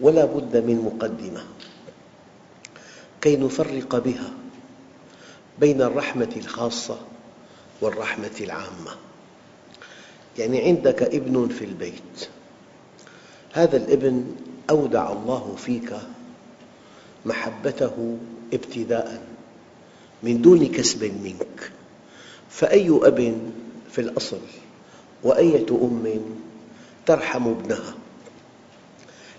ولا بد من مقدمة. كي نفرق بها بين الرحمة الخاصة والرحمة العامة. يعني عندك ابن في البيت. هذا الابن أودع الله فيك محبته ابتداء من دون كسب منك. فأي أب في الأصل وأية أم ترحم ابنها؟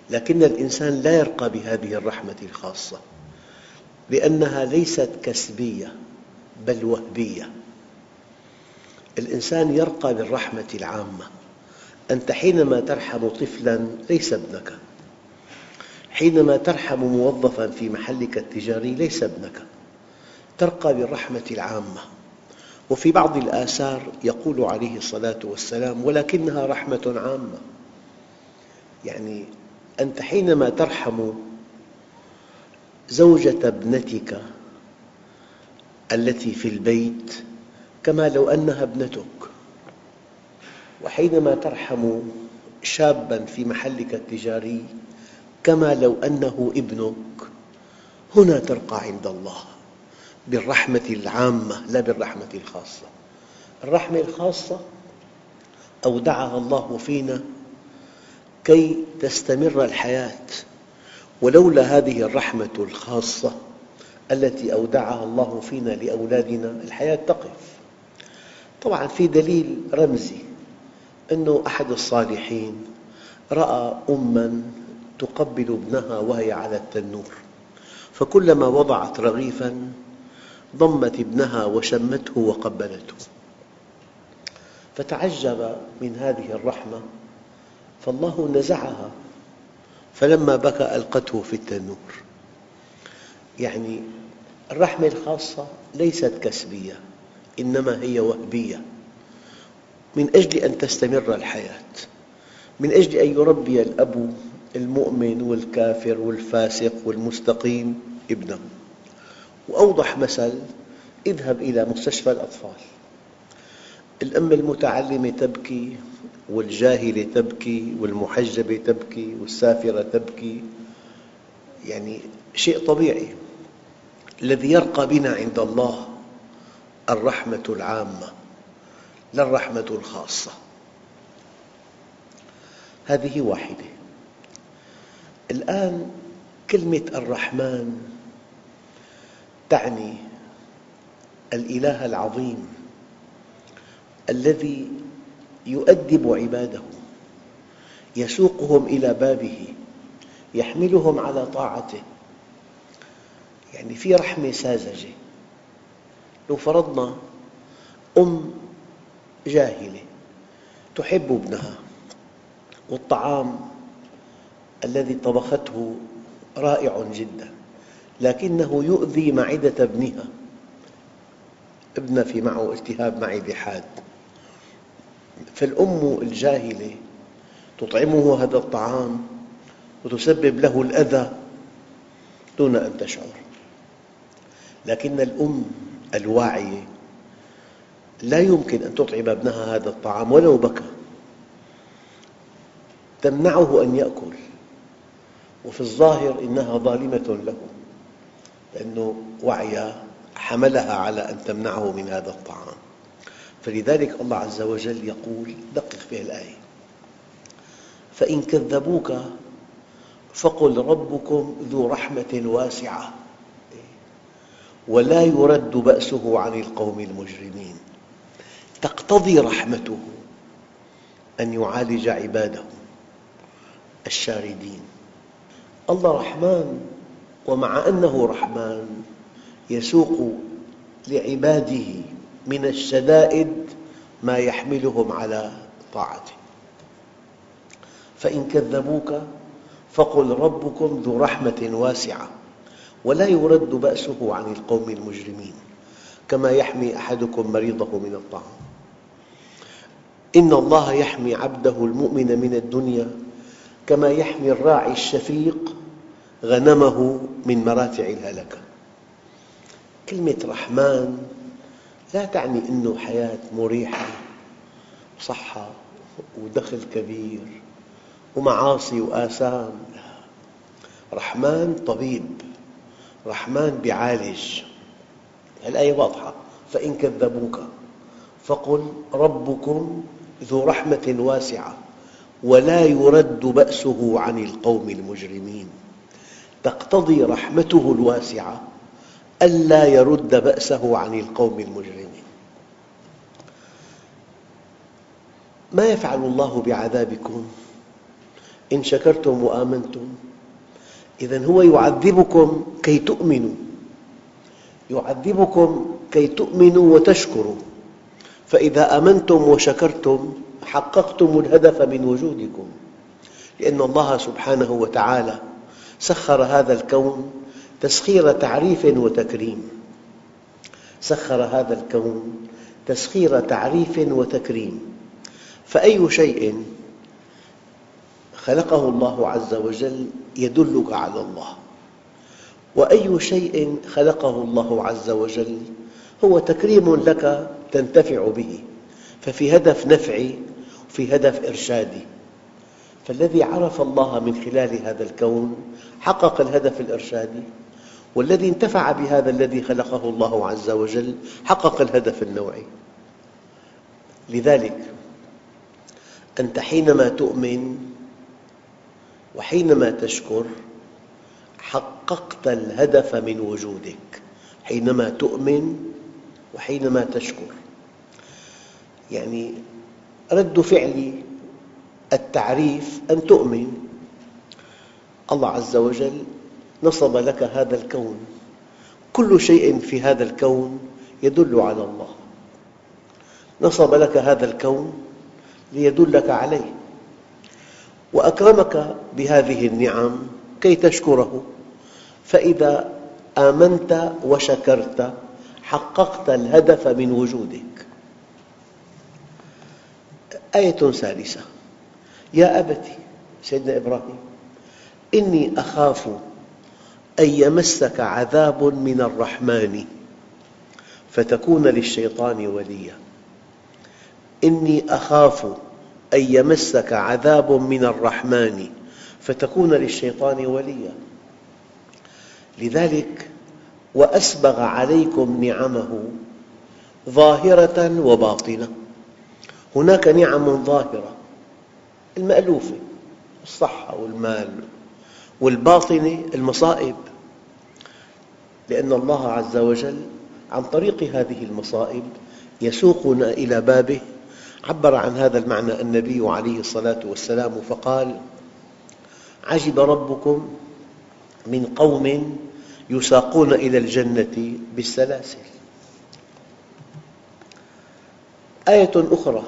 لكن الإنسان لا يرقى بهذه الرحمة الخاصة لأنها ليست كسبية بل وهبية. الإنسان يرقى بالرحمة العامة. أنت حينما ترحم طفلاً ليس ابنك. حينما ترحم موظفاً في محلك التجاري ليس ابنك. ترقى بالرحمة العامة. وفي بعض الآثار يقول عليه الصلاة والسلام ولكنها رحمة عامة. يعني أنت حينما ترحم زوجة ابنتك التي في البيت كما لو أنها ابنتك وحينما ترحم شاباً في محلك التجاري كما لو أنه ابنك هنا ترقى عند الله بالرحمة العامة لا بالرحمة الخاصة. الرحمة الخاصة أودعها الله فينا كي تستمر الحياة. ولولا هذه الرحمة الخاصة التي أودعها الله فينا لأولادنا الحياة تقف. طبعاً في دليل رمزي أن أحد الصالحين رأى أماً تقبل ابنها وهي على التنور. فكلما وضعت رغيفاً ضمت ابنها وشمته وقبلته. فتعجب من هذه الرحمة فالله نزعها. فلما بكى ألقته في التنور. يعني الرحمة الخاصة ليست كسبية إنما هي وهبية. من أجل أن تستمر الحياة من أجل أن يربي الأب المؤمن والكافر والفاسق والمستقيم ابنه. وأوضح مثل اذهب إلى مستشفى الأطفال. الأم المتعلمة تبكي والجاهلة تبكي والمحجبة تبكي والسافرة تبكي. يعني شيء طبيعي. الذي يرقى بنا عند الله الرحمة العامة لا الرحمة الخاصة. هذه واحدة. الآن كلمة الرحمن تعني الإله العظيم الذي يؤدب عباده. يسوقهم إلى بابه. يحملهم على طاعته. يعني في رحمة ساذجة. لو فرضنا أم جاهلة تحب ابنها والطعام الذي طبخته رائع جداً لكنه يؤذي معدة ابنها. ابن في معه التهاب معدي حاد فالأم الجاهلة تطعمه هذا الطعام وتسبب له الأذى دون أن تشعر. لكن الأم الواعية لا يمكن أن تطعم ابنها هذا الطعام ولو بكى. تمنعه أن يأكل وفي الظاهر إنها ظالمة له لأن وعيها حملها على أن تمنعه من هذا الطعام. فلذلك الله عز وجل يقول دقق في الآية. فإن كذبوك فقل ربكم ذو رحمة واسعة. ولا يرد بأسه عن القوم المجرمين. تقتضي رحمته أن يعالج عباده الشاردين. الله رحمن ومع أنه رحمن يسوق لعباده من الشدائد ما يحملهم على طاعته. فإن كذبوك فقل ربكم ذو رحمة واسعة ولا يرد بأسه عن القوم المجرمين كما يحمي أحدكم مريضه من الطعام. إن الله يحمي عبده المؤمن من الدنيا كما يحمي الراعي الشفيق غنمه من مراتع الهلكة. كلمة رحمن لا تعني أنه حياة مريحة صحة ودخل كبير ومعاصي وآثام. رحمن طبيب رحمن بيعالج الآية واضحة. فإن كذبوك فقل ربكم ذو رحمة واسعة ولا يرد بأسه عن القوم المجرمين. تقتضي رحمته الواسعة ألا يرد بأسه عن القوم المجرمين. ما يفعل الله بعذابكم؟ إن شكرتم وآمنتم إذا هو يعذبكم كي تؤمنوا. يعذبكم كي تؤمنوا وتشكروا. فإذا آمنتم وشكرتم حققتم الهدف من وجودكم. لأن الله سبحانه وتعالى سخر هذا الكون تسخير تعريف وتكريم. سخر هذا الكون تسخير تعريف وتكريم. فأي شيء خلقه الله عز وجل يدلك على الله. وأي شيء خلقه الله عز وجل هو تكريم لك تنتفع به. ففي هدف نفعي وفي هدف إرشادي. فالذي عرف الله من خلال هذا الكون حقق الهدف الإرشادي. والذي انتفع بهذا الذي خلقه الله عز وجل حقق الهدف النوعي. لذلك أنت حينما تؤمن وحينما تشكر حققت الهدف من وجودك. حينما تؤمن وحينما تشكر. يعني رد فعل التعريف أن تؤمن. الله عز وجل نصب لك هذا الكون. كل شيء في هذا الكون يدل على الله. نصب لك هذا الكون ليدلك عليه. وأكرمك بهذه النعم كي تشكره. فإذا آمنت وشكرت حققت الهدف من وجودك. آية ثالثة. يا أبت سيدنا إبراهيم إني أخاف أن يمسك عذاب من الرحمن فتكون للشيطان وليا. إني أخاف أن يمسك عذاب من الرحمن فتكون للشيطان وليا. لذلك وأسبغ عليكم نعمه ظاهرة وباطنة. هناك نعم ظاهرة المألوفة الصحة والمال والباطنة المصائب. لأن الله عز وجل عن طريق هذه المصائب يسوقنا إلى بابه. عبر عن هذا المعنى النبي عليه الصلاة والسلام فقال عجب ربكم من قوم يساقون إلى الجنة بالسلاسل. آية أخرى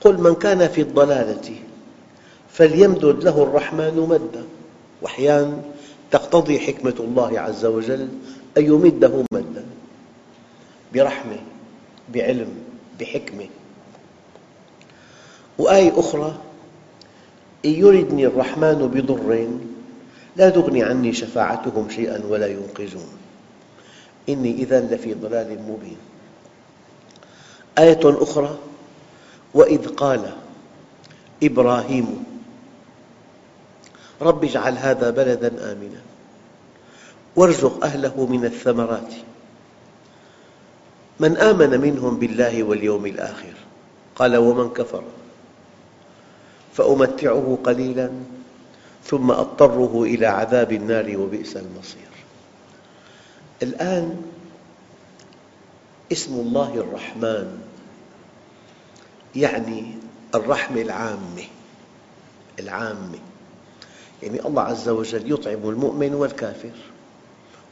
قل من كان في الضلالة فليمدد له الرحمن مدا. وأحيانا تقتضي حكمة الله عز وجل أن يمده مدا. برحمة بعلم بحكمة. وآية أخرى إن يردني الرحمن بضر لا تغني عني شفاعتهم شيئا ولا ينقذون. إني إذا لفي ضلال مبين. آية أخرى وإذ قال إبراهيم رب اجعل هذا بلدا آمنا. وارزق أهله من الثمرات. من آمن منهم بالله واليوم الآخر. قال ومن كفر. فأمتعه قليلا ثم أضطره إلى عذاب النار وبئس المصير. الآن اسم الله الرحمن يعني الرحمة العامة. العامة. يعني الله عز وجل يطعم المؤمن والكافر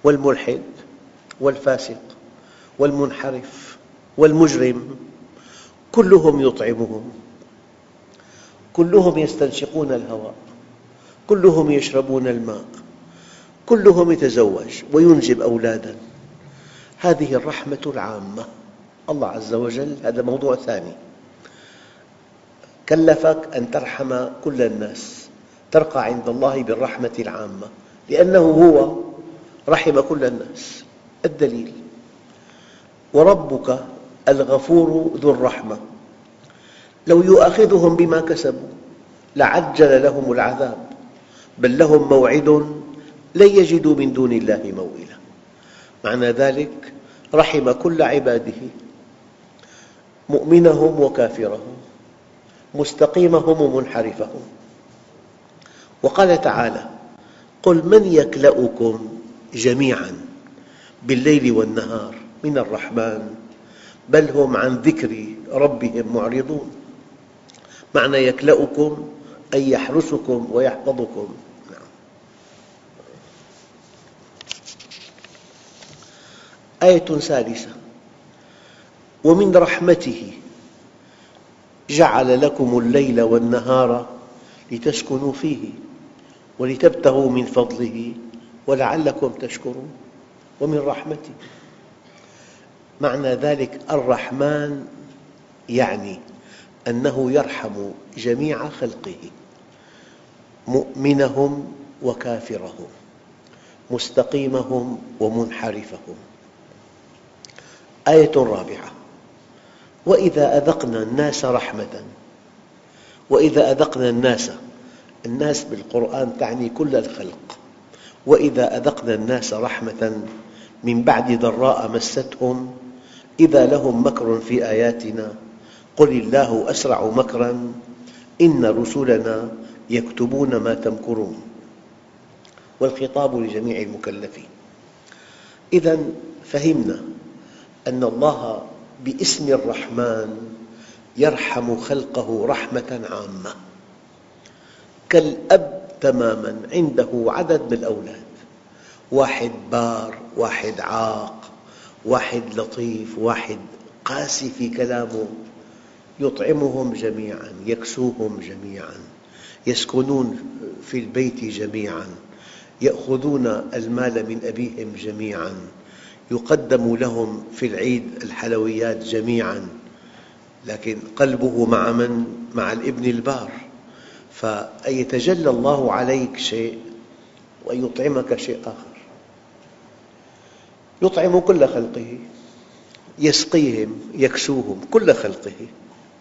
والملحد والفاسق والمنحرف والمجرم كلهم يطعمهم كلهم يستنشقون الهواء كلهم يشربون الماء كلهم يتزوج وينجب أولادا. هذه الرحمة العامة. الله عز وجل هذا موضوع ثاني. كلفك أن ترحم كل الناس. ترقى عند الله بالرحمة العامة لأنه هو رحم كل الناس. الدليل وربك الغفور ذو الرحمة. لو يؤاخذهم بما كسبوا لعجل لهم العذاب بل لهم موعد لن يجدوا من دون الله موئلا. معنى ذلك رحم كل عباده مؤمنهم وكافرهم مستقيمهم ومنحرفهم. وقال تعالى قل من يكلؤكم جميعا بالليل والنهار من الرحمن؟ بل هم عن ذكر ربهم معرضون. معنى يكلؤكم أي يحرسكم ويحفظكم. نعم. آية ثالثة ومن رحمته جعل لكم الليل والنهار لتسكنوا فيه. ولتبتغوا من فضله ولعلكم تشكرون ومن رحمته. معنى ذلك الرحمن يعني أنه يرحم جميع خلقه مؤمنهم وكافرهم مستقيمهم ومنحرفهم. آية رابعة وإذا أذقنا الناس رحمة وإذا أذقنا الناس الناس بالقرآن تعني كل الخلق. وإذا أذقنا الناس رحمة من بعد ضراء مستهم إذا لهم مكر في آياتنا قل الله أسرع مكرا إن رسلنا يكتبون ما تمكرون. والخطاب لجميع المكلفين. إذا فهمنا أن الله باسم الرحمن يرحم خلقه رحمة عامة. كالأب تماما عنده عدد من الأولاد. واحد بار واحد عاق واحد لطيف واحد قاسي في كلامه. يطعمهم جميعا يكسوهم جميعا يسكنون في البيت جميعا يأخذون المال من أبيهم جميعا يقدم لهم في العيد الحلويات جميعا. لكن قلبه مع من؟ مع الابن البار. فأن يتجلى الله عليك شيء وأن يطعمك شيء آخر. يطعم كل خلقه يسقيهم يكسوهم كل خلقه.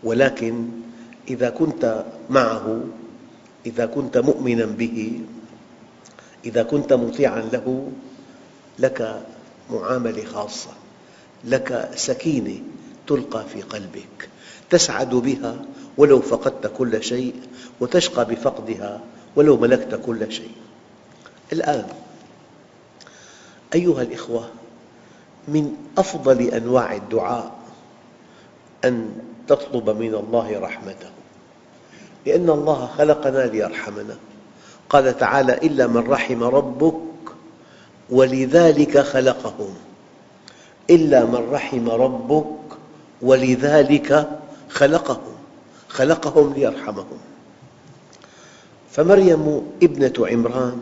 ولكن إذا كنت معه إذا كنت مؤمنا به إذا كنت مطيعا له لك معاملة خاصة لك سكينة تلقى في قلبك تسعد بها ولو فقدت كل شيء وتشقى بفقدها ولو ملكت كل شيء. الآن أيها الأخوة من أفضل أنواع الدعاء أن تطلب من الله رحمته. لأن الله خلقنا ليرحمنا. قال تعالى إلا من رحم ربك ولذلك خلقهم. إلا من رحم ربك ولذلك خلقهم. خلقهم ليرحمهم. فمريم ابنة عمران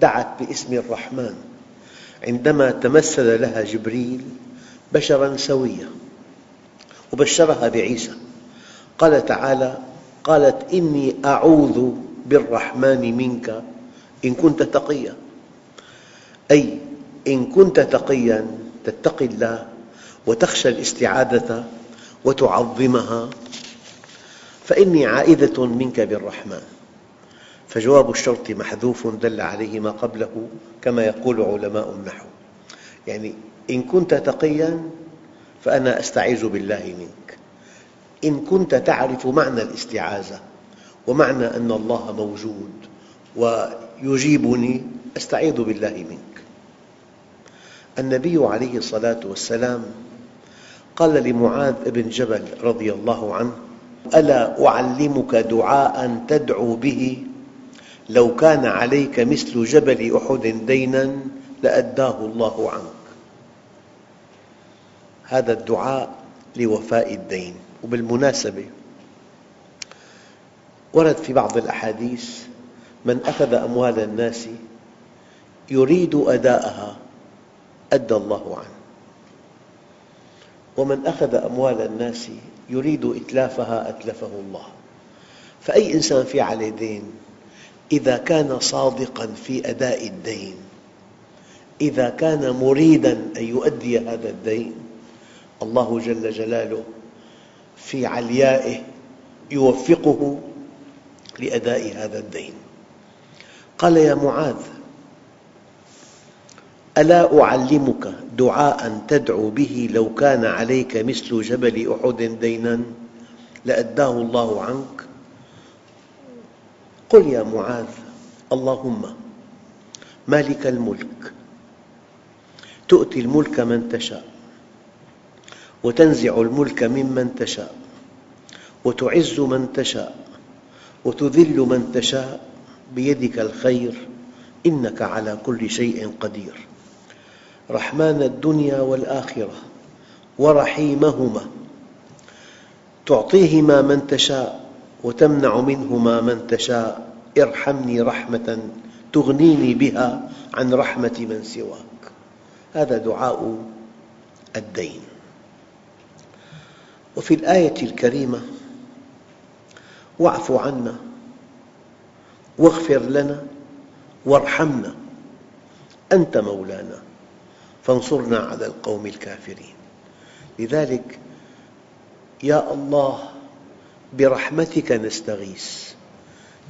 دعت باسم الرحمن. عندما تمثل لها جبريل بشرا سويا وبشرها بعيسى. قال تعالى قالت إني أعوذ بالرحمن منك إن كنت تقيا. أي إن كنت تقيا تتقي الله وتخشى الاستعاذة وتعظمها فإني عائدة منك بالرحمن. فجواب الشرط محذوف دل عليه ما قبله كما يقول علماء النحو. يعني إن كنت تقيا فأنا أستعيذ بالله منك. إن كنت تعرف معنى الاستعاذة ومعنى أن الله موجود ويجيبني أستعيذ بالله منك. النبي عليه الصلاة والسلام قال لمعاذ بن جبل رضي الله عنه ألا أعلمك دعاء تدعو به؟ لو كان عليك مثل جبل أحد دينا لأداه الله عنك. هذا الدعاء لوفاء الدين. وبالمناسبة ورد في بعض الأحاديث من أخذ أموال الناس يريد أداءها أدى الله عنه. ومن أخذ أموال الناس يريد إتلافها أتلفه الله. فأي إنسان في عليه دين؟ إذا كان صادقاً في أداء الدين. إذا كان مريداً أن يؤدي هذا الدين الله جل جلاله في عليائه يوفقه لأداء هذا الدين. قال يا معاذ ألا أعلمك دعاء تدعو به لو كان عليك مثل جبل أحد دينا لأداه الله عنك؟ قل يا معاذ اللهم مالك الملك تؤتي الملك من تشاء وتنزع الملك ممن تشاء وتعز من تشاء وتذل من تشاء بيدك الخير إنك على كل شيء قدير. رحمن الدنيا والآخرة ورحيمهما. تعطيهما من تشاء وتمنع منهما من تشاء. ارحمني رحمة تغنيني بها عن رحمة من سواك. هذا دعاء الدين. وفي الآية الكريمة واعف عنا واغفر لنا وارحمنا. أنت مولانا. فانصرنا على القوم الكافرين. لذلك يا الله برحمتك نستغيث.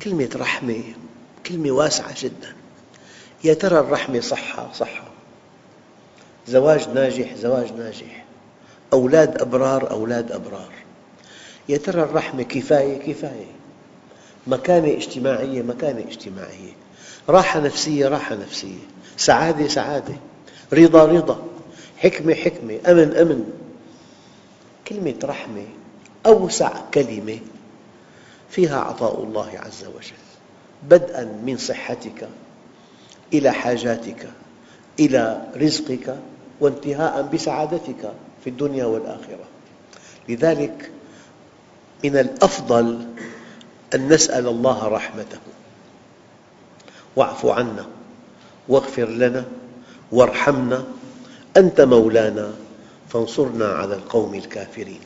كلمة رحمة كلمة واسعة جدا. يا ترى الرحمة صحة؟ صحة. زواج ناجح زواج ناجح. أولاد أبرار أولاد أبرار. يا ترى الرحمة كفاية؟ كفاية. مكانة اجتماعية مكانة اجتماعية. راحة نفسية راحة نفسية. سعادة سعادة. رضا رضا. حكمة حكمة. أمن أمن. كلمة رحمة أوسع كلمة فيها عطاء الله عز وجل. بدءاً من صحتك إلى حاجاتك إلى رزقك وانتهاء بسعادتك في الدنيا والآخرة. لذلك من الأفضل أن نسأل الله رحمته. واعف عنا واغفر لنا وارحمنا أنت مولانا فانصرنا على القوم الكافرين.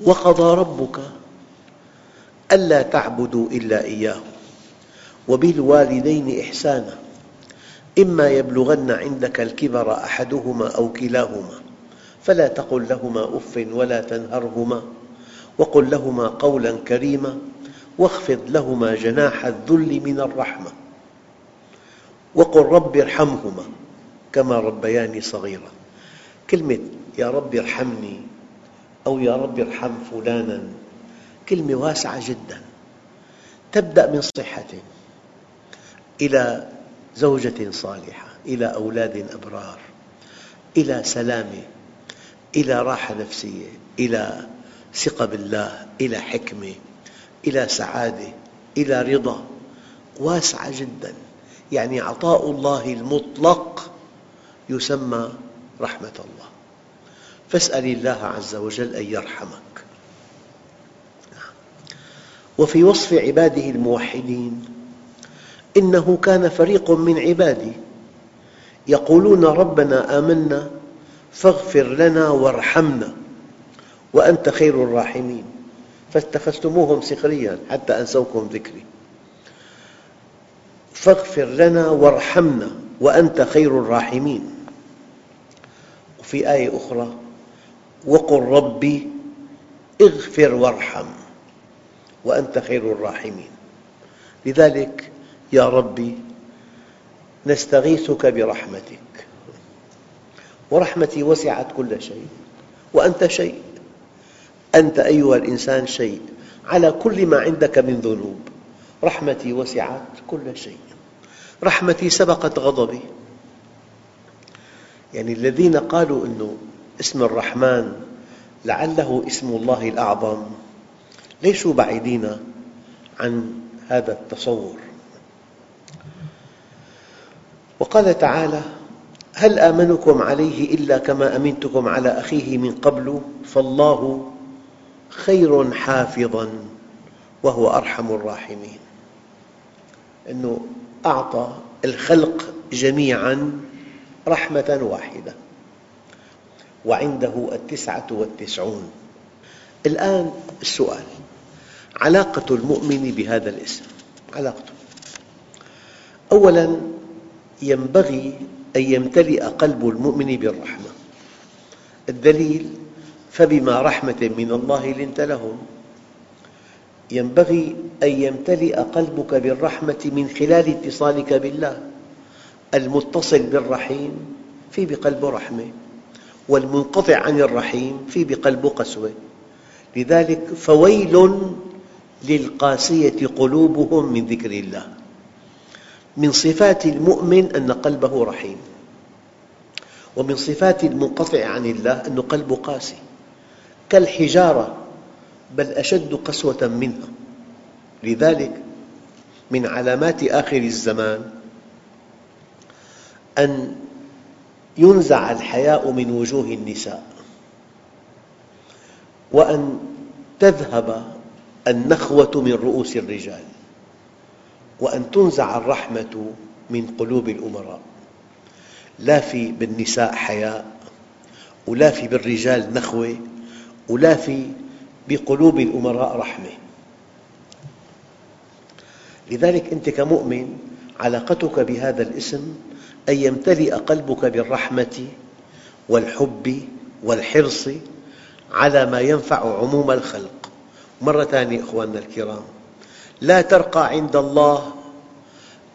وقضى ربك ألا تعبدوا إلا إياه وبالوالدين إحسانا إما يبلغن عندك الكبر أحدهما أو كلاهما فلا تقل لهما أف ولا تنهرهما وقل لهما قولا كريما واخفض لهما جناح الذل من الرحمة. وقل رب ارحمهما كما ربياني صغيرا. كلمة يا رب ارحمني أو يا رب ارحم فلانا كلمة واسعة جدا. تبدأ من صحة إلى زوجة صالحة إلى أولاد أبرار إلى سلامة إلى راحة نفسية إلى ثقة بالله إلى حكمة إلى سعادة إلى رضا. واسعة جدا. يعني عطاء الله المطلق يسمى رحمة الله. فاسأل الله عز وجل أن يرحمك. وفي وصف عباده الموحدين إنه كان فريق من عبادي يقولون ربنا آمنا فاغفر لنا وارحمنا وأنت خير الراحمين. فاتخذتموهم سخريا حتى أنسوكم ذكري. فاغفر لنا وارحمنا وأنت خير الراحمين. وفي آية أخرى وقل ربي اغفر وارحم وأنت خير الراحمين. لذلك يا ربي نستغيثك برحمتك. ورحمتي وسعت كل شيء وأنت شيء. أنت أيها الإنسان شيء على كل ما عندك من ذنوب. رحمتي وسعت كل شيء. رحمتي سبقت غضبي. يعني الذين قالوا أن اسم الرحمن لعله اسم الله الأعظم ليسوا بعيدين عن هذا التصور. وقال تعالى هل آمنكم عليه إلا كما أمنتكم على أخيه من قبل؟ فالله خير حافظا وهو أرحم الراحمين. أنه أعطى الخلق جميعا رحمة واحدة وعنده التسعة والتسعون. الآن السؤال علاقة المؤمن بهذا الاسم؟ علاقته. أولاً ينبغي أن يمتلئ قلب المؤمن بالرحمة. الدليل فبما رحمة من الله لنت لهم. ينبغي أن يمتلئ قلبك بالرحمة من خلال اتصالك بالله. المتصل بالرحيم في بقلب رحمة والمنقطع عن الرحيم في بقلب قسوة. لذلك فويل للقاسية قلوبهم من ذكر الله. من صفات المؤمن أن قلبه رحيم ومن صفات المنقطع عن الله أن قلبه قاسي. كالحجارة بل أشد قسوة منها. لذلك من علامات آخر الزمان أن ينزع الحياء من وجوه النساء وأن تذهب النخوة من رؤوس الرجال وأن تنزع الرحمة من قلوب الأمراء. لا في بالنساء حياء ولا في بالرجال نخوة ولا في بقلوب الأمراء رحمة. لذلك أنت كمؤمن علاقتك بهذا الاسم أن يمتلئ قلبك بالرحمة والحب والحرص على ما ينفع عموم الخلق. مرة ثانية أخواننا الكرام لا ترقى عند الله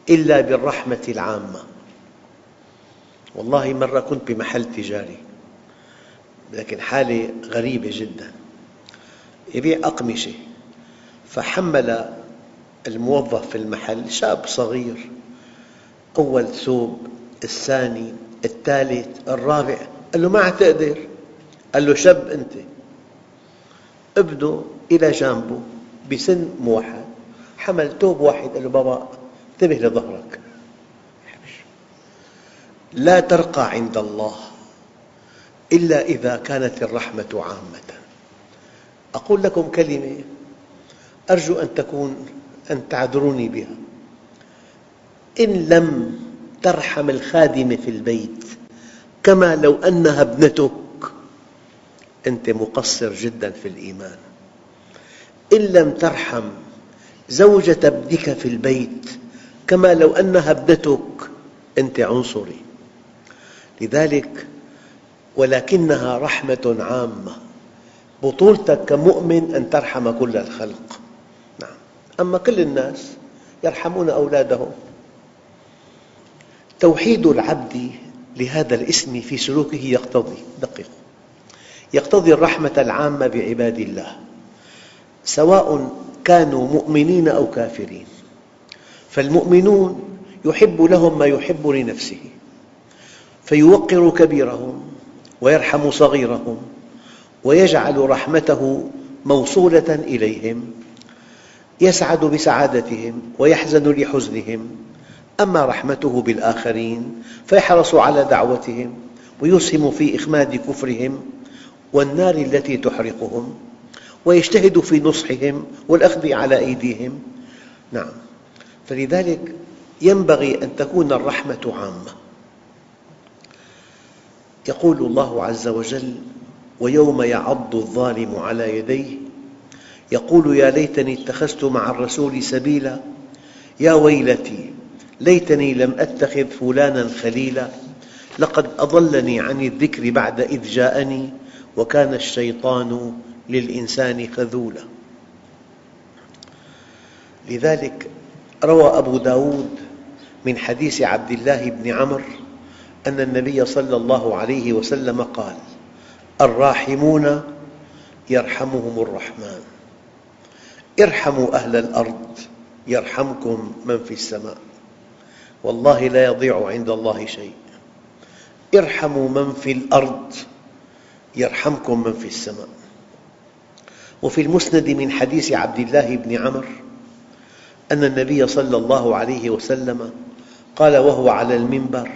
إلا بالرحمة العامة. والله مرة كنت بمحل تجاري لكن حالة غريبة جدا. يبيع أقمشة. فحمل الموظف في المحل شاب صغير أول ثوب الثاني الثالث الرابع. قال له ما تقدر قال له شب أنت. ابنه إلى جانبه بسن موحد. حمل ثوب واحد. قال له بابا انتبه لظهرك. لا ترقى عند الله إلا إذا كانت الرحمة عامة. أقول لكم كلمة أرجو أن تكون أن تعذروني بها. إن لم ترحم الخادمة في البيت كما لو أنها ابنتك أنت مقصر جدا في الإيمان. إن لم ترحم زوجة ابنك في البيت كما لو أنها ابنتك أنت عنصري. لذلك ولكنها رحمة عامة. بطولتك كمؤمن أن ترحم كل الخلق. نعم. أما كل الناس يرحمون أولادهم. توحيد العبد لهذا الاسم في سلوكه يقتضي دققوا يقتضي الرحمة العامة بعباد الله. سواء كانوا مؤمنين أو كافرين. فالمؤمنون يحب لهم ما يحب لنفسه. فيوقر كبيرهم ويرحم صغيرهم. ويجعل رحمته موصولة إليهم يسعد بسعادتهم ويحزن لحزنهم. أما رحمته بالآخرين فيحرص على دعوتهم ويسهم في إخماد كفرهم والنار التي تحرقهم ويجتهد في نصحهم والأخذ على أيديهم. نعم فلذلك ينبغي أن تكون الرحمة عامة. يقول الله عز وجل ويوم يعض الظالم على يديه يقول يا ليتني اتخذت مع الرسول سبيلا. يا ويلتي ليتني لم أتخذ فلانا خليلا. لقد أضلني عن الذكر بعد إذ جاءني وكان الشيطان للإنسان خذولا. لذلك روى أبو داود من حديث عبد الله بن عمر أن النبي صلى الله عليه وسلم قال الراحمون يرحمهم الرحمن. ارحموا أهل الأرض يرحمكم من في السماء. والله لا يضيع عند الله شيء. ارحموا من في الأرض يرحمكم من في السماء. وفي المسند من حديث عبد الله بن عمر أن النبي صلى الله عليه وسلم قال وهو على المنبر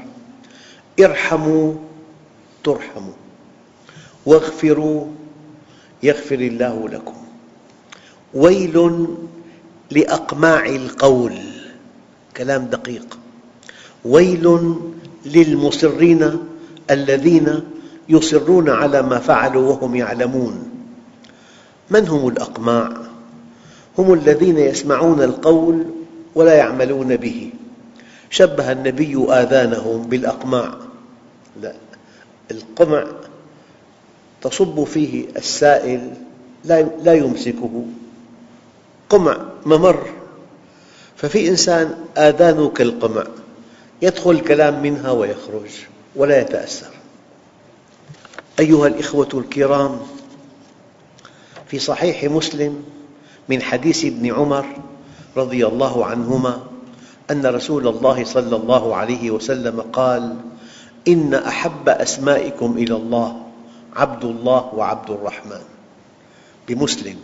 ارحموا ترحموا. واغفروا يغفر الله لكم. ويل لأقماع القول. كلام دقيق. ويل للمصرين الذين يصرون على ما فعلوا وهم يعلمون. من هم الأقماع؟ هم الذين يسمعون القول ولا يعملون به. شبه النبي آذانهم بالأقماع. لا القمع تصب فيه السائل لا يمسكه. قمع ممر. ففي إنسان آذانه كالقمع يدخل الكلام منها ويخرج ولا يتأثر. أيها الإخوة الكرام في صحيح مسلم من حديث ابن عمر رضي الله عنهما أن رسول الله صلى الله عليه وسلم قال إن أحب أسمائكم إلى الله عبد الله وعبد الرحمن بمسلم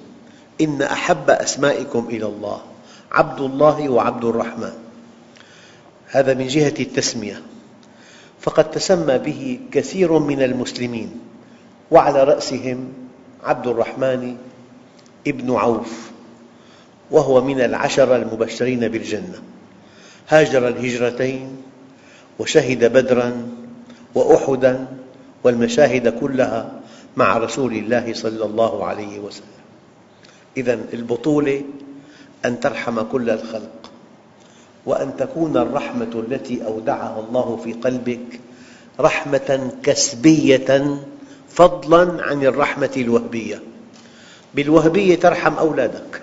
إن أحب أسمائكم إلى الله عبد الله وعبد الرحمن هذا من جهة التسمية. فقد تسمى به كثير من المسلمين وعلى رأسهم عبد الرحمن ابن عوف وهو من العشرة المبشرين بالجنة. هاجر الهجرتين وشهد بدراً وأحداً والمشاهد كلها مع رسول الله صلى الله عليه وسلم. إذا البطولة أن ترحم كل الخلق وأن تكون الرحمة التي أودعها الله في قلبك رحمة كسبية فضلاً عن الرحمة الوهبية. بالوهبية ترحم أولادك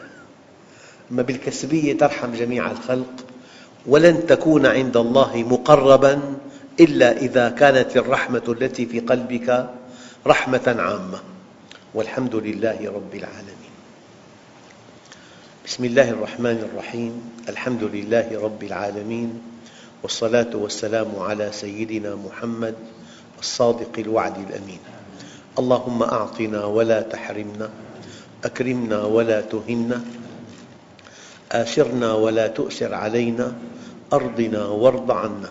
أما بالكسبية ترحم جميع الخلق. ولن تكون عند الله مقرباً إلا إذا كانت الرحمة التي في قلبك رحمة عامة. والحمد لله رب العالمين. بسم الله الرحمن الرحيم. الحمد لله رب العالمين. والصلاة والسلام على سيدنا محمد الصادق الوعد الأمين. اللهم أعطنا ولا تحرمنا أكرمنا ولا تهنا آثرنا ولا تؤثر علينا أرضنا وارض عنا.